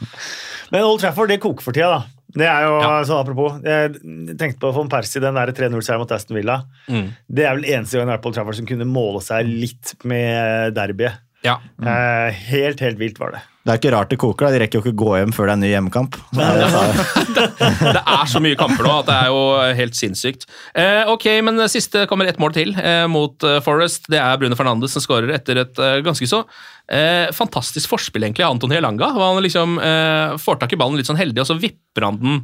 Men Old Trafford det koker for tida, da. Det er jo, Ja. sånn apropos, Jeg tenkte på von Persie, den der 3-0-seieren mot Aston Villa. Mm. Det er vel eneste gang Old Trafford som kunne måle seg litt med derbyet. Ja. Eh, helt, helt vilt var det. Det er ikke rart det koker. da, De rekker jo ikke gå hjem før det er en ny hjemmekamp. Det, Det er så mye kamper nå at det er jo helt sinnssykt. Eh, ok, men siste kommer ett mål til eh, mot eh, Forest. Det er Bruno Fernandes som skårer etter et eh, ganske så eh, fantastisk forspill egentlig av Anton Helanga. Han liksom eh, får tak i ballen litt sånn heldig, og så vipper han den.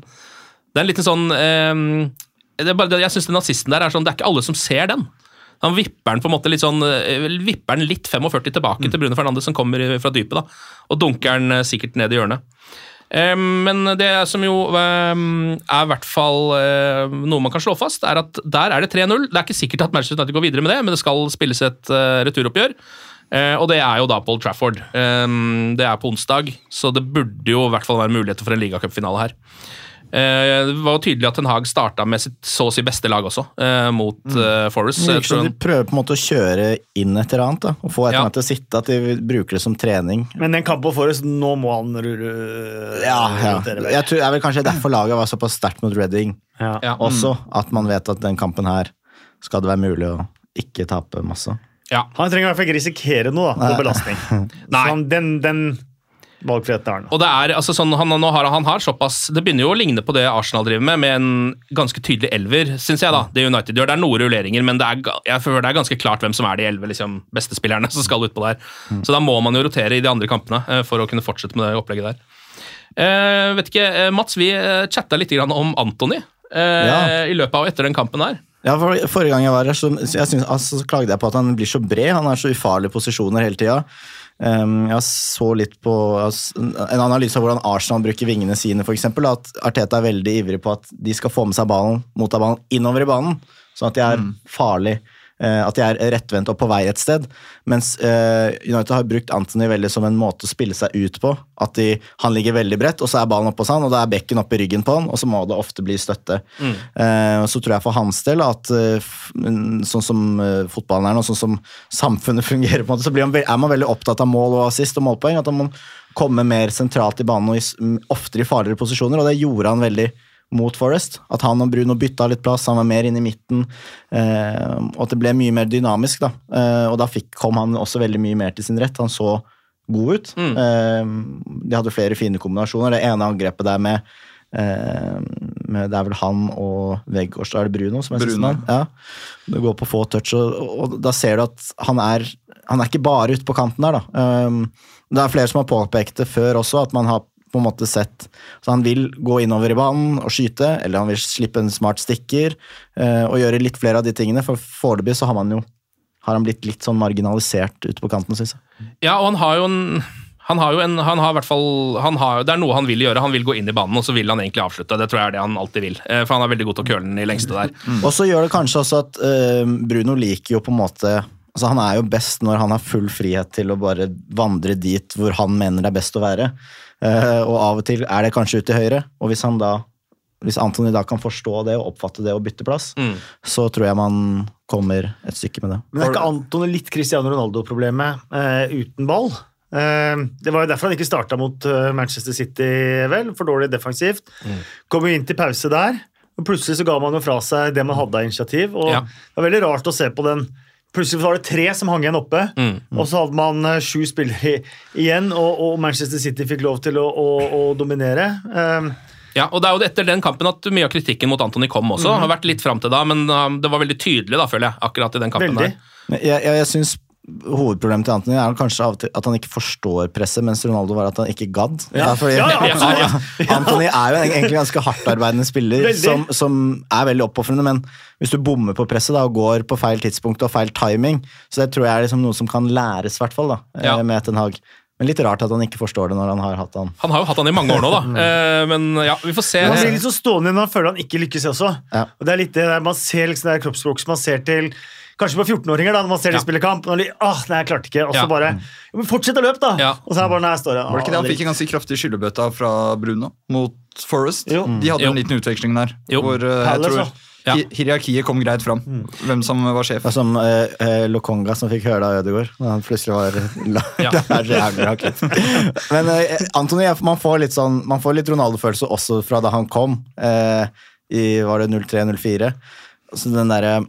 Det er en liten sånn eh, det er bare, det- Jeg syns den nazisten der er sånn Det er ikke alle som ser den. Han vipper den på en måte litt sånn eh, vipper den litt 45 tilbake til Bruno Fernandes, som kommer fra dypet, da, og dunker den eh, sikkert ned i hjørnet. Men det som jo er i hvert fall eh, noe man kan slå fast, er at der er det 3-0. Det er ikke sikkert at Manchester United går videre med det, men det skal spilles et returoppgjør. Og det er jo da på Trafford. Det er på onsdag, så det burde jo i hvert fall være muligheter for en ligacupfinale her. Eh, Det var jo tydelig at Ten Hag starta med sitt så å si beste lag også, eh, mot eh, Forest. det virker som de prøver på en måte å kjøre inn et eller annet. da, og Få et eller Ja. annet til å sitte. At de bruker det som trening. Men den kampen på Forest, nå må han ru- Ja, ja. Jeg tror jeg vil kanskje derfor laget var såpass sterkt mot Reading Ja. Ja. også. At man vet at den kampen her skal det være mulig å ikke tape masse. Ja. Han trenger i hvert fall ikke risikere noe da, på belastning. Nei. Så han, den, den valgfriheten er. Og det er, altså sånn, han, nå har, han har såpass Det begynner jo å ligne på det Arsenal driver med, med en ganske tydelig elver, syns jeg. da, Det United gjør. Det er noen rulleringer, men det er, jeg føler det er ganske klart hvem som er de elleve liksom, bestespillerne som skal utpå der. Så da må man jo rotere i de andre kampene eh, for å kunne fortsette med det opplegget der. Eh, vet ikke, eh, Mats, vi eh, chatta litt grann om Anthony eh, Ja. i løpet av etter den kampen der. Ja, for Forrige gang jeg var her, så, jeg synes, altså, så klagde jeg på at han blir så bred. Han har så ufarlige posisjoner hele tida. Um, jeg så litt på altså, en analyse av hvordan Arsenal bruker vingene sine. For eksempel, at Arteta er veldig ivrig på at de skal få med seg ballen, motta ballen innover i banen. Sånn at de er mm. eh, at de er rettvendt og på vei et sted. Mens eh, United har brukt Anthony veldig som en måte å spille seg ut på. At de, han ligger veldig bredt, og så er ballen oppe hos han, og da er bekken oppe i ryggen på han, og så må det ofte bli støtte. Mm. og så tror jeg for hans del at eh, sånn som eh, fotballen er nå, sånn som samfunnet fungerer, på en måte, så blir man, er man veldig opptatt av mål og assist og målpoeng. At man må komme mer sentralt i banen og oftere i farligere posisjoner, og det gjorde han veldig mot Forest. At han og Bruno bytta litt plass, han var mer inn i midten. Eh, og at det ble mye mer dynamisk. da. Eh, og da fikk, kom han også veldig mye mer til sin rett. Han så god ut. Eh, de hadde flere fine kombinasjoner. Det ene angrepet der med Eh, med, det er vel han og Veggård, da er det Bruno som er sistemann. Ja. Det går på få touch, og, og da ser du at han er Han er ikke bare ute på kanten der, da. Um, det er flere som har påpekt det før også, at man har på en måte sett Så han vil gå innover i banen og skyte, eller han vil slippe en smart stikker eh, og gjøre litt flere av de tingene, for foreløpig så har man jo har han blitt litt sånn marginalisert ute på kanten, syns jeg. Ja, og han har jo en han har jo en, han har i hvert fall, han har, Det er noe han vil gjøre. Han vil gå inn i banen, og så vil han egentlig avslutte. Det tror jeg er det han alltid vil. Eh, For han er veldig god til å køle den i lengste der. Og så gjør det kanskje også at eh, Bruno liker jo på en måte altså Han er jo best når han har full frihet til å bare vandre dit hvor han mener det er best å være. Uh, og av og til er det kanskje ut til høyre, og hvis han da hvis Antony da kan forstå det og oppfatte det og bytte plass, Mm. så tror jeg man kommer et stykke med det. Men er ikke Antony litt Cristiano Ronaldo-problemet uh, uten ball? Uh, det var jo derfor han ikke starta mot Manchester City, vel. For dårlig defensivt. Kom jo inn til pause der, og plutselig så ga man jo fra seg det man hadde av initiativ. Og Ja. det var veldig rart å se på den. Plutselig var det tre som hang igjen oppe, og så hadde man eh, sju spillere igjen, og, og Manchester City fikk lov til å, å, å dominere. Um, Ja, og Det er jo etter den kampen at mye av kritikken mot Anthony kom også. Har vært litt fram til da, men uh, det var veldig tydelig, da, føler jeg, akkurat i den kampen Veldig. der. Jeg, jeg, jeg syns Hovedproblemet til Anthony er kanskje at han ikke forstår presset, mens Ronaldo var at han ikke gadd. Ja. Ja, ja, ja. Anthony er jo egentlig en ganske hardtarbeidende spiller som, som er veldig oppofrende, men hvis du bommer på presset da, og går på feil tidspunkt og feil timing, så det tror jeg er liksom noe som kan læres, i hvert fall, da, eh, Ja. med Ten Hag. Men litt rart at han ikke forstår det når han har hatt han. Han har jo hatt han i mange år nå, da. Eh, men ja, vi får se. Men Han blir så stående når han føler han ikke lykkes også. Ja. Og det er litt det der, Man ser liksom det kroppsspråket kroppsspråk som man ser til Kanskje på 14-åringer, da, når man ser de Ja. spille kamp. Og de, ah, nei, jeg klarte ikke. Og så Ja. bare men Fortsett å løpe, da! Ja. Og så er bare, nei, jeg står Var det ikke det han fikk en ganske kraftig skyllebøtte fra Bruno mot Forest? Jo. De hadde Jo. en liten utveksling der. Jo. Hvor uh, jeg Palace, tror. Ja. hierarkiet kom greit fram. Hvem som var sjef. Det er som eh, eh, Lokonga som fikk høre det av Ødegaard. Når han plutselig var Ja. Men eh, Antony, man får litt sånn Man får litt Ronaldo-følelse også fra da han kom. Eh, I var det 03-04. Så den derre eh,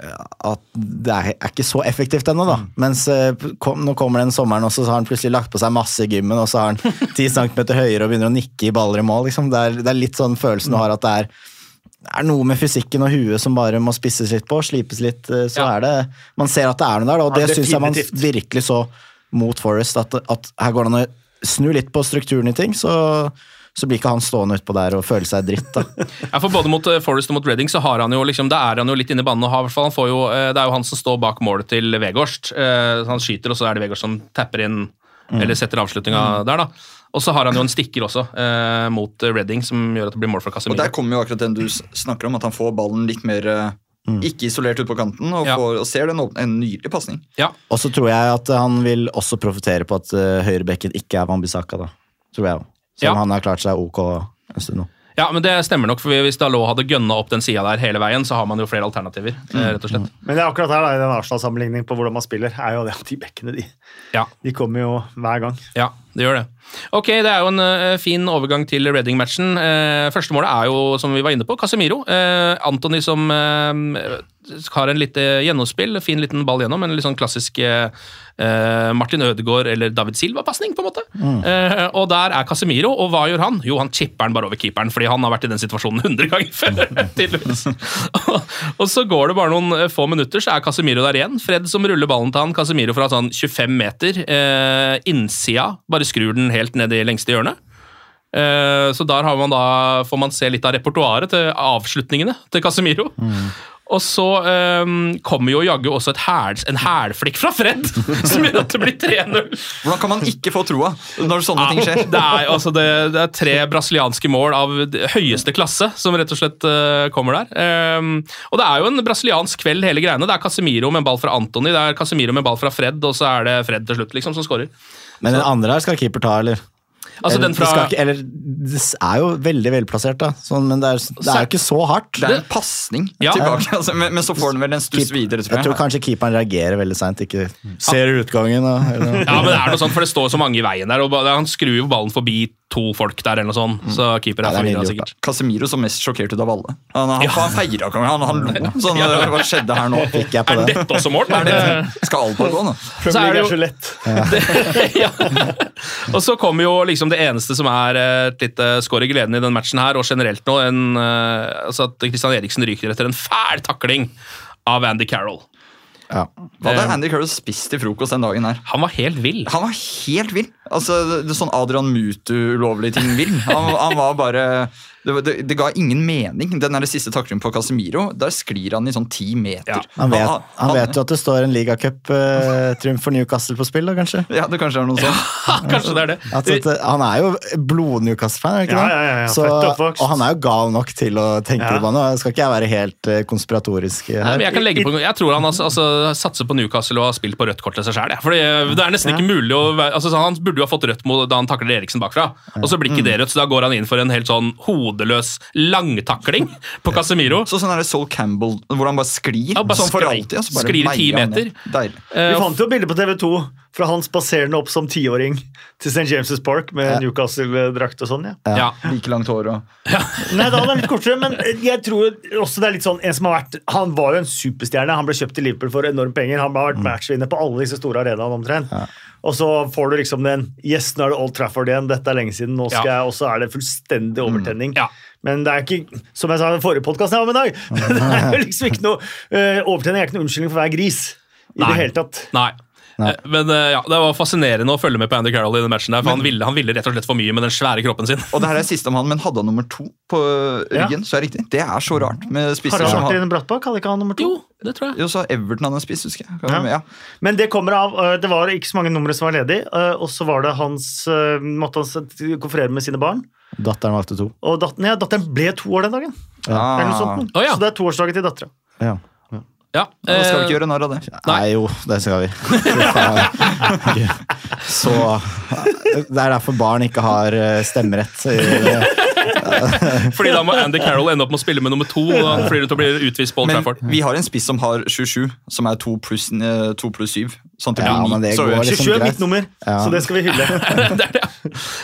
at det er, er ikke så effektivt ennå, da. Mens eh, kom, nå kommer den sommeren også, så har han plutselig lagt på seg masse i gymmen, og så har han 10 centimeter høyere og begynner å nikke i baller i mål. Liksom. Det, er, det er litt sånn følelsen du har at det er er noe med fysikken og huet som bare må spisses litt på, slipes litt. eh, Så Ja. er det Man ser at det er noe der, da, og Ja, det syns jeg man virkelig så mot Forest. At, at her går det an å snu litt på strukturen i ting, så, så blir ikke han stående utpå der og føle seg dritt, da. Ja, for Både mot eh, Forest og mot Reading så har han jo liksom, da er han jo litt inne i banen. og har, hvert fall- han får jo, eh, Det er jo han som står bak målet til Vegårst. Eh, Han skyter, og så er det Vegårst som tapper inn eller setter avslutninga der. da. Og så har han jo en stikker også eh, mot Redding, Reading, som gjør at det blir mål for Og der kommer jo akkurat den du snakker om, at han får ballen litt mer mm. ikke isolert ut på kanten, og, Ja. får, og ser den en nydelig pasning. Ja, Og så tror jeg at han vil også profitere på at uh, høyrebekken ikke er Wambisaka, da. Tror jeg jo. Selv om Ja. han har klart seg ok en stund nå. ja, men det stemmer nok, for hvis Dalot hadde gønna opp den sida der hele veien, så har man jo flere alternativer. Mm. rett og slett. Men det er akkurat her da, i den Arsenal-sammenligningen på hvordan man spiller, er jo det at de bekkene de, Ja. de kommer jo hver gang. Ja, det gjør det. Ok, det er jo en uh, fin overgang til Reading-matchen. Uh, første målet er jo, som vi var inne på, Casemiro. Uh, Anthony som eh, har en lite gjennomspill, fin liten ball gjennom, en litt sånn klassisk eh, Martin Ødegaard eller David Silva-pasning, på en måte. Eh, og der er Casemiro, og hva gjør han? Jo, han chipper den bare over keeperen, fordi han har vært i den situasjonen 100 ganger før, tydeligvis. og, og så går det bare noen eh, få minutter, så er Casemiro der igjen. Fred som ruller ballen til han, Casemiro fra sånn 25 meter, eh, innsida, bare skrur den helt ned i lengste hjørnet. Eh, Så der man da, får man se litt av repertoaret til avslutningene til Casemiro. Og så um, kommer jo jaggu også et hæl, en hælflikk fra Fred, som gjør at det blir 3-0. Hvordan kan man ikke få troa når sånne ting skjer? Det er, altså det, det er tre brasilianske mål av høyeste klasse som rett og slett uh, kommer der. Um, og det er jo en brasiliansk kveld, hele greiene. Det er Casemiro med en ball fra Antony, det er Casemiro med en ball fra Fred, og så er det Fred til slutt liksom som skårer. Men den andre her skal keeper ta, eller? Altså eller, den fra det ikke, eller det er jo veldig velplassert, da. Sånn, men det er, det er jo ikke så hardt. Det er en pasning Ja. tilbake, altså, men, men så får den vel en stuss videre, tror Jeg jeg. tror kanskje keeperen reagerer veldig seint, ikke ser utgangen. Da, eller. Ja, men det er noe sånt, for det står så mange i veien der, og han skrur jo ballen forbi to folk der, eller noe sånt, så keeper er ja, er forvirra sikkert. Casemiro som mest sjokkert ut av alle. Han, han, han feira ikke engang, han, han lo. Sånn, hva skjedde her nå? Fikk jeg på Er det? dette også mål? Er det, Skal alt bare gå nå? så er det er jo, så lett. ja. Og så kommer jo liksom det eneste som er eh, et lite skår i gleden i den matchen her, og generelt nå, en, eh, altså at Christian Eriksen ryker etter en fæl takling av Andy Carroll. Ja. Hva hadde Andy Carroll spist til frokost den dagen her? Han var helt vill. Han var helt vill. Altså, det, det er sånn Adrian Mutu-ulovlige ting vill. Han, han var bare det, det, det ga ingen mening. Den der siste taklingen på Casemiro, der sklir han i sånn ti meter. Ja. Han vet, han vet jo at det står en ligacup-triumf for Newcastle på spill, da, kanskje? Ja, det kanskje er noe sånt. Kanskje det er det. At, at, han er jo blod-Newcastle-fan, er han ikke Ja, det? ja, ja, ja, Så, og han er jo gal nok til å tenke Ja. det på. Nå skal ikke jeg være helt eh, konspiratorisk Nei, her. men jeg kan legge på Jeg tror han altså, altså, satser på Newcastle og har spilt på rødt kort til seg sjøl. Det er nesten ikke mulig å være altså, Han burde jo ha fått rødt mot- da han takler Eriksen bakfra, og så blir ikke det rødt, så da går han inn for en helt sånn hodeløs langtakling på Casemiro. Så sånn er det Sol Campbell, hvor han bare sklir. Ja, bare sånn for alltid. Altså bare sklir i ti meter. Deilig. Vi Eh, fant jo bilde på TV 2 fra han spaserende opp som tiåring til St. James' Park med Newcastle-drakt og sånn. ja. ja. Like langt hår og Nei, da hadde han litt kortere, men jeg tror også det er litt sånn en som har vært, Han var jo en superstjerne. Han ble kjøpt til Liverpool for enorme penger. Han har vært matchvinner på alle disse store arenaene omtrent. Og så får du liksom den Yes, nå er det Old Trafford igjen. Dette er lenge siden. Nå skal Ja. jeg, Og så er det fullstendig overtenning. Ja. Men det er ikke, som jeg sa i den forrige podkasten jeg var med i dag, det er jo liksom ikke noe uh, Overtenning er ikke noe unnskyldning for være gris. i det hele tatt. Nei. Eh, Men eh, ja, Det var fascinerende å følge med på Andy Carroll i den matchen. der, for han, ville, han ville rett og slett for mye med den svære kroppen sin. Og det her er siste om han, men hadde han nummer to på ryggen, så er det riktig. Det er så rart med spisser Harald som har Martin Brattbakk hadde ikke han nummer to? Jo, det tror jeg. Jo, så Everton han en spist, husker jeg. Ja. Ja. Men det kommer av Det var ikke så mange numre som var ledig, øh, og så var det hans måtte han konferere med sine barn. Datteren valgte to. Og datteren, ja, datteren ble to år den dagen. Eller noe sånt. Oh, ja. Så det er toårsdagen til dattera. Ja. Ja, Da skal vi eh, ikke gjøre narr av det. Nei, jo, det skal vi. Så Det er derfor barn ikke har eh, stemmerett. Fordi da må Andy Carroll ende opp med å spille med nummer to. og da flyr det til å bli utvist på Old Men Trafford. vi har en spiss som har 27, som er 2 pluss, eh, 2 pluss 7. Sånn til Ja, men det Så- går liksom 27 er mitt nummer, Ja. så det skal vi hylle. det er det.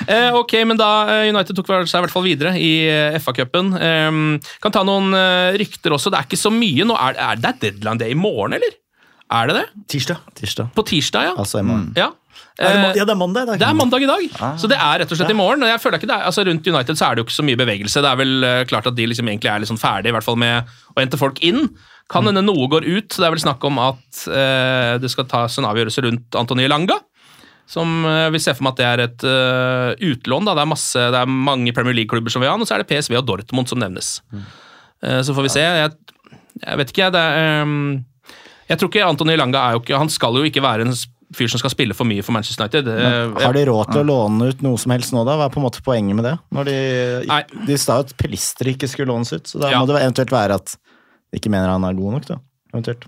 Eh, ok, men da eh, United tok seg i hvert fall videre i eh, FA-cupen. Eh, kan ta noen eh, rykter også. Det er ikke så mye. Nå er, er det deadline day i morgen, eller? Er det det? Tirsdag. Tirsdag. På tirsdag, ja. Altså i morgen. ja. Er det, Eh, ja, det er mandag i dag. Det er mandag i dag, så det er rett og slett i morgen. og jeg føler ikke det er, altså Rundt United så er det jo ikke så mye bevegelse. Det er vel eh, klart at de liksom egentlig er liksom sånn ferdig i hvert fall med å hente folk inn. Kan hende noe går ut. Det er vel snakk om at eh, det skal tas en avgjørelse rundt Antony Langa. Som eh, vi ser for meg at det er et uh, utlån. da, Det er, masse, det er mange Premier League-klubber som vil ha han, og så er det PSV og Dortmund som nevnes. Eh, så får vi se. Jeg, jeg vet ikke, jeg. Det er, um, jeg tror ikke Antony Langa er jo ikke Han skal jo ikke være en fyr som skal spille for mye for Manchester United. Men, Har de råd til å låne ut noe som helst nå, da? Hva er på en måte poenget med det? Når de, Nei. de sa jo at pilister ikke skulle lånes ut, så da Ja. må det eventuelt være at de ikke mener han er god nok, da. Eventuelt.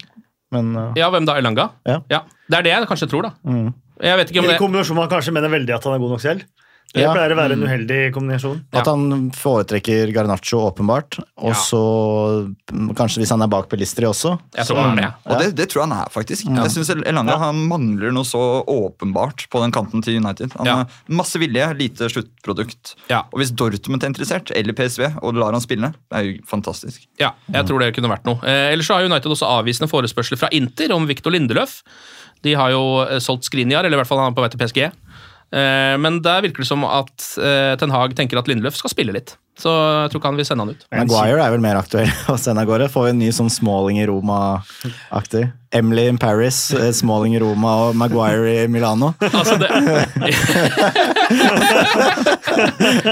Men uh, Ja, hvem da? Elanga? Ja. Det er det jeg kanskje tror, da. mm. Jeg vet ikke om I kombinasjon med at han kanskje mener veldig at han er god nok selv. Det Ja. pleier å være en uheldig kombinasjon. At han foretrekker Garnaccio, åpenbart. Og så mm, kanskje hvis han er bak Pelistri også. Jeg tror han er det. Og det, det tror jeg han er, faktisk. Jeg synes Elanga han mangler noe så åpenbart på den kanten til United. Han Ja. har Masse vilje, lite sluttprodukt. Ja. Og hvis Dortmund er interessert, eller PSV, og lar han spille, det er jo fantastisk. Ja, jeg tror det kunne vært noe. Eh, ellers så har United også avvisende forespørsler fra Inter om Victor Lindeløf. De har jo eh, solgt Skriniar, eller i hvert fall han er på vei til PSG. Eh, men der virker det som at eh, Ten Hag tenker at Lindeløf skal spille litt. Så jeg tror ikke han vil sende han ut. Maguire er vel mer aktuell å sende av gårde. Får vi en ny sånn Smalling i Roma-aktig. Emily in Paris, eh, Smalling i Roma og Maguire i Milano. Altså det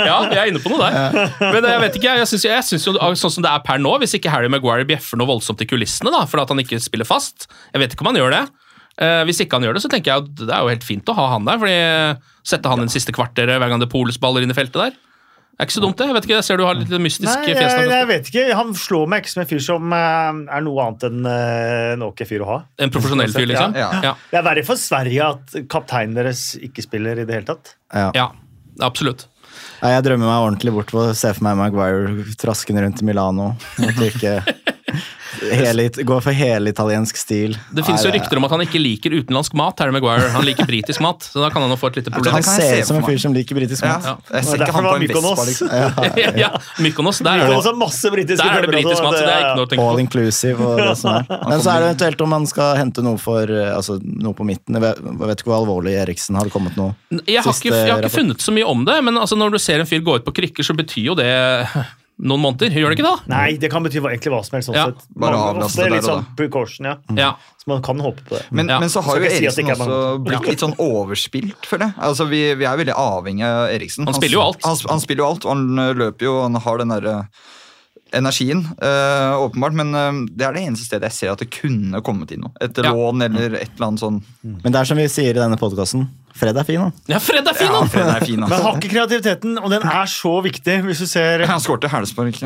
Ja, jeg er inne på noe der. Men jeg vet ikke, jeg syns, jeg syns jo sånn som det er per nå, hvis ikke Harry Maguire bjeffer noe voldsomt i kulissene da, fordi at han ikke spiller fast Jeg vet ikke om han gjør det. Eh, hvis ikke han gjør det, så tenker jeg at det er jo helt fint å ha han der. fordi Sette han inn siste kvarteret hver gang det poles baller inn i feltet der. Det er ikke så dumt, det. Jeg vet ikke, jeg ser du har litt mystisk Nei, fjes. jeg, jeg vet ikke. Han slår meg ikke som en fyr som eh, er noe annet enn eh, en ok fyr å ha. En profesjonell fyr, liksom? Ja. Ja. Det er verre for Sverige at kapteinen deres ikke spiller i det hele tatt. Ja. ja absolutt. Nei, jeg drømmer meg ordentlig bort på å se for meg Maguire traskende rundt i Milano. At ikke hele, Gå for helitaliensk stil. Det finnes jo rykter om at han ikke liker utenlandsk mat. Harry Maguire. Han liker britisk mat, så da kan han jo få et lite problem. Han ser ut som en fyr som liker britisk Ja. mat. Jeg ser ikke han på en Mykonos. Vespa, liksom. ja, ja, Mykonos, der er Det er der er det klubber britisk mat, så det er ikke noe å tenke All inclusive og det som er. Men så er det eventuelt om man skal hente noe for eh, altså, noe på midten. Jeg vet, ikke hvor alvorlig Eriksen har kommet noe. Jeg har, ikke, jeg har ikke funnet så mye om det, men altså, når du ser en fyr gå ut på krykker, så betyr jo det noen måneder. Gjør det ikke da? Nei, det kan bety egentlig hva som helst. Sånn Ja. sett. Bare Man- avlaste der og sånn precaution, ja. Ja. Så man kan håpe på det. Men, Ja. men så har Så jo Eriksen si er også blitt litt sånn overspilt, føler jeg. Altså, vi, vi er veldig avhengig av Eriksen. Han spiller jo alt. Han, han spiller jo alt, og han løper jo, og han har den derre energien, øh, åpenbart. Men øh, det er det eneste stedet jeg ser at det kunne kommet inn noe. Et Ja. lån eller et eller annet sånn. Men det er som vi sier i denne podkasten. Fred er fin, han. Ja, Fred er fin, Ja! Fred er fin, Men altså. har ikke kreativiteten, og den er så viktig hvis du ser Han skårte hælspark.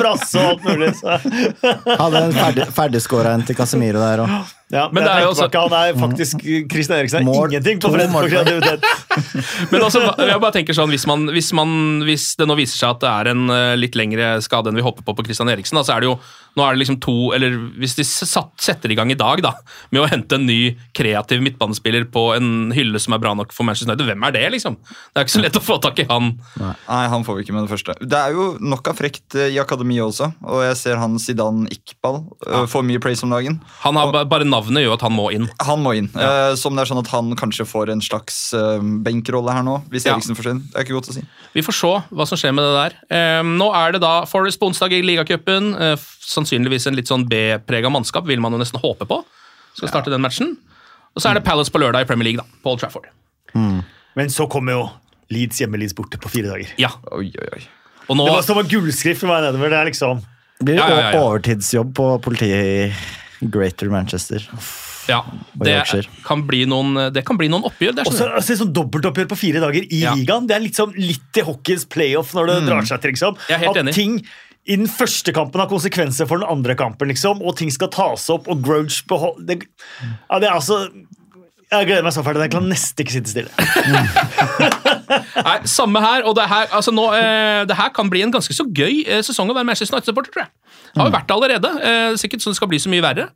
brasse og alt mulig. Så. Hadde en ferdig, ferdigskåra en til Casemiro der òg. Ja, Men men det er jo også- Han er faktisk Kristian Eriksen er Mål- ingenting på freden Fred på kreativitet. Men altså, jeg bare tenker sånn, hvis, man, hvis, man, hvis det nå viser seg at det er en eh, litt lengre skade enn vi håper på på Kristian Eriksen, da, så er det jo nå er det liksom to, eller Hvis de satt, setter i gang i dag da, med å hente en ny kreativ midtbanespiller på en hylle som er bra nok for Manchester United, hvem er det, liksom? Det er ikke så lett å få tak i han. Nei, han får vi ikke med det første. Det er jo nok av frekt øh, i akademiet også, og jeg ser han Zidane Iqbal ja. får mye praise om dagen. Han har og... bare navnet gjør at han må inn. Han må inn. Eh, som det er sånn at han kanskje får en slags eh, benkrolle her nå, hvis Ja. Eriksen forsvinner. Det er ikke godt å si. Vi får se hva som skjer med det der. Eh, nå er det da Forest på onsdag i ligacupen. Eh, sannsynligvis en litt sånn B-prega mannskap, vil man jo nesten håpe på. Skal starte den matchen. Og så er det Palace på lørdag i Premier League, da, på Old Trafford. Men så kommer jo Leeds hjemme, Leeds borte på fire dager. Ja. Oi, oi, oi. Og nå Det var som en gullskrift for meg nedover. Det er liksom Blir det Ja, ja, ja, ja. overtidsjobb på politiet Greater Manchester? Ja, det kan bli noen, det kan bli noen oppgjør. Det Og så sånn. altså, sånn dobbeltoppgjør på fire dager i Ja. ligaen. Det er litt, sånn, litt til hockeyens playoff når det drar seg til. liksom. Jeg er helt At enig. ting i den første kampen har konsekvenser for den andre kampen, liksom, og ting skal tas opp, og grudge behold... Det, ja, det er altså Jeg gleder meg så fælt. Jeg kan nesten ikke sitte stille. Nei, Samme her. og det her, altså nå, eh, det her kan bli en ganske så gøy eh, sesong å være Manchester United-supporter, tror jeg. Det har jo vært det allerede. Eh, er sikkert sånn det skal bli så mye verre.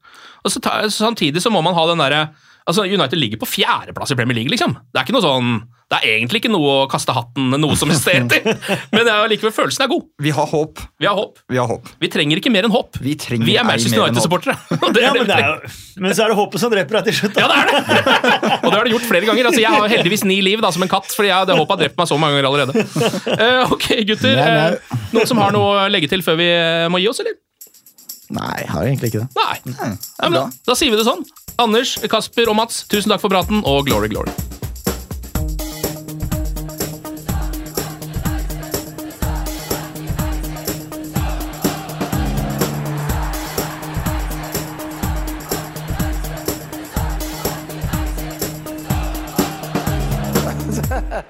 Og så ta, Samtidig så må man ha den derre altså United ligger på fjerdeplass i Premier League, liksom. Det er ikke noe sånn, det er egentlig ikke noe å kaste hatten noe som helst etter, men det er likevel følelsen er god. Vi har håp. Vi har håp. Vi har håp. Vi trenger ikke mer enn håp. Vi Vi er Manchester. United-supportere. Ja, men, det er jo, men så er det håpet som dreper deg til slutt. da. Ja, det er det! Og det har det gjort flere ganger. Altså, jeg har heldigvis ni liv da, som en katt, fordi jeg, det håpet har drept meg så mange ganger allerede. Uh, ok, gutter. Nei, nei. eh, noen som har noe å legge til før vi eh, må gi oss, eller? Nei, jeg har egentlig ikke det. Nei. Nei men da, da sier vi det sånn. Anders, Kasper og Mats, tusen takk for praten, og glory, glory.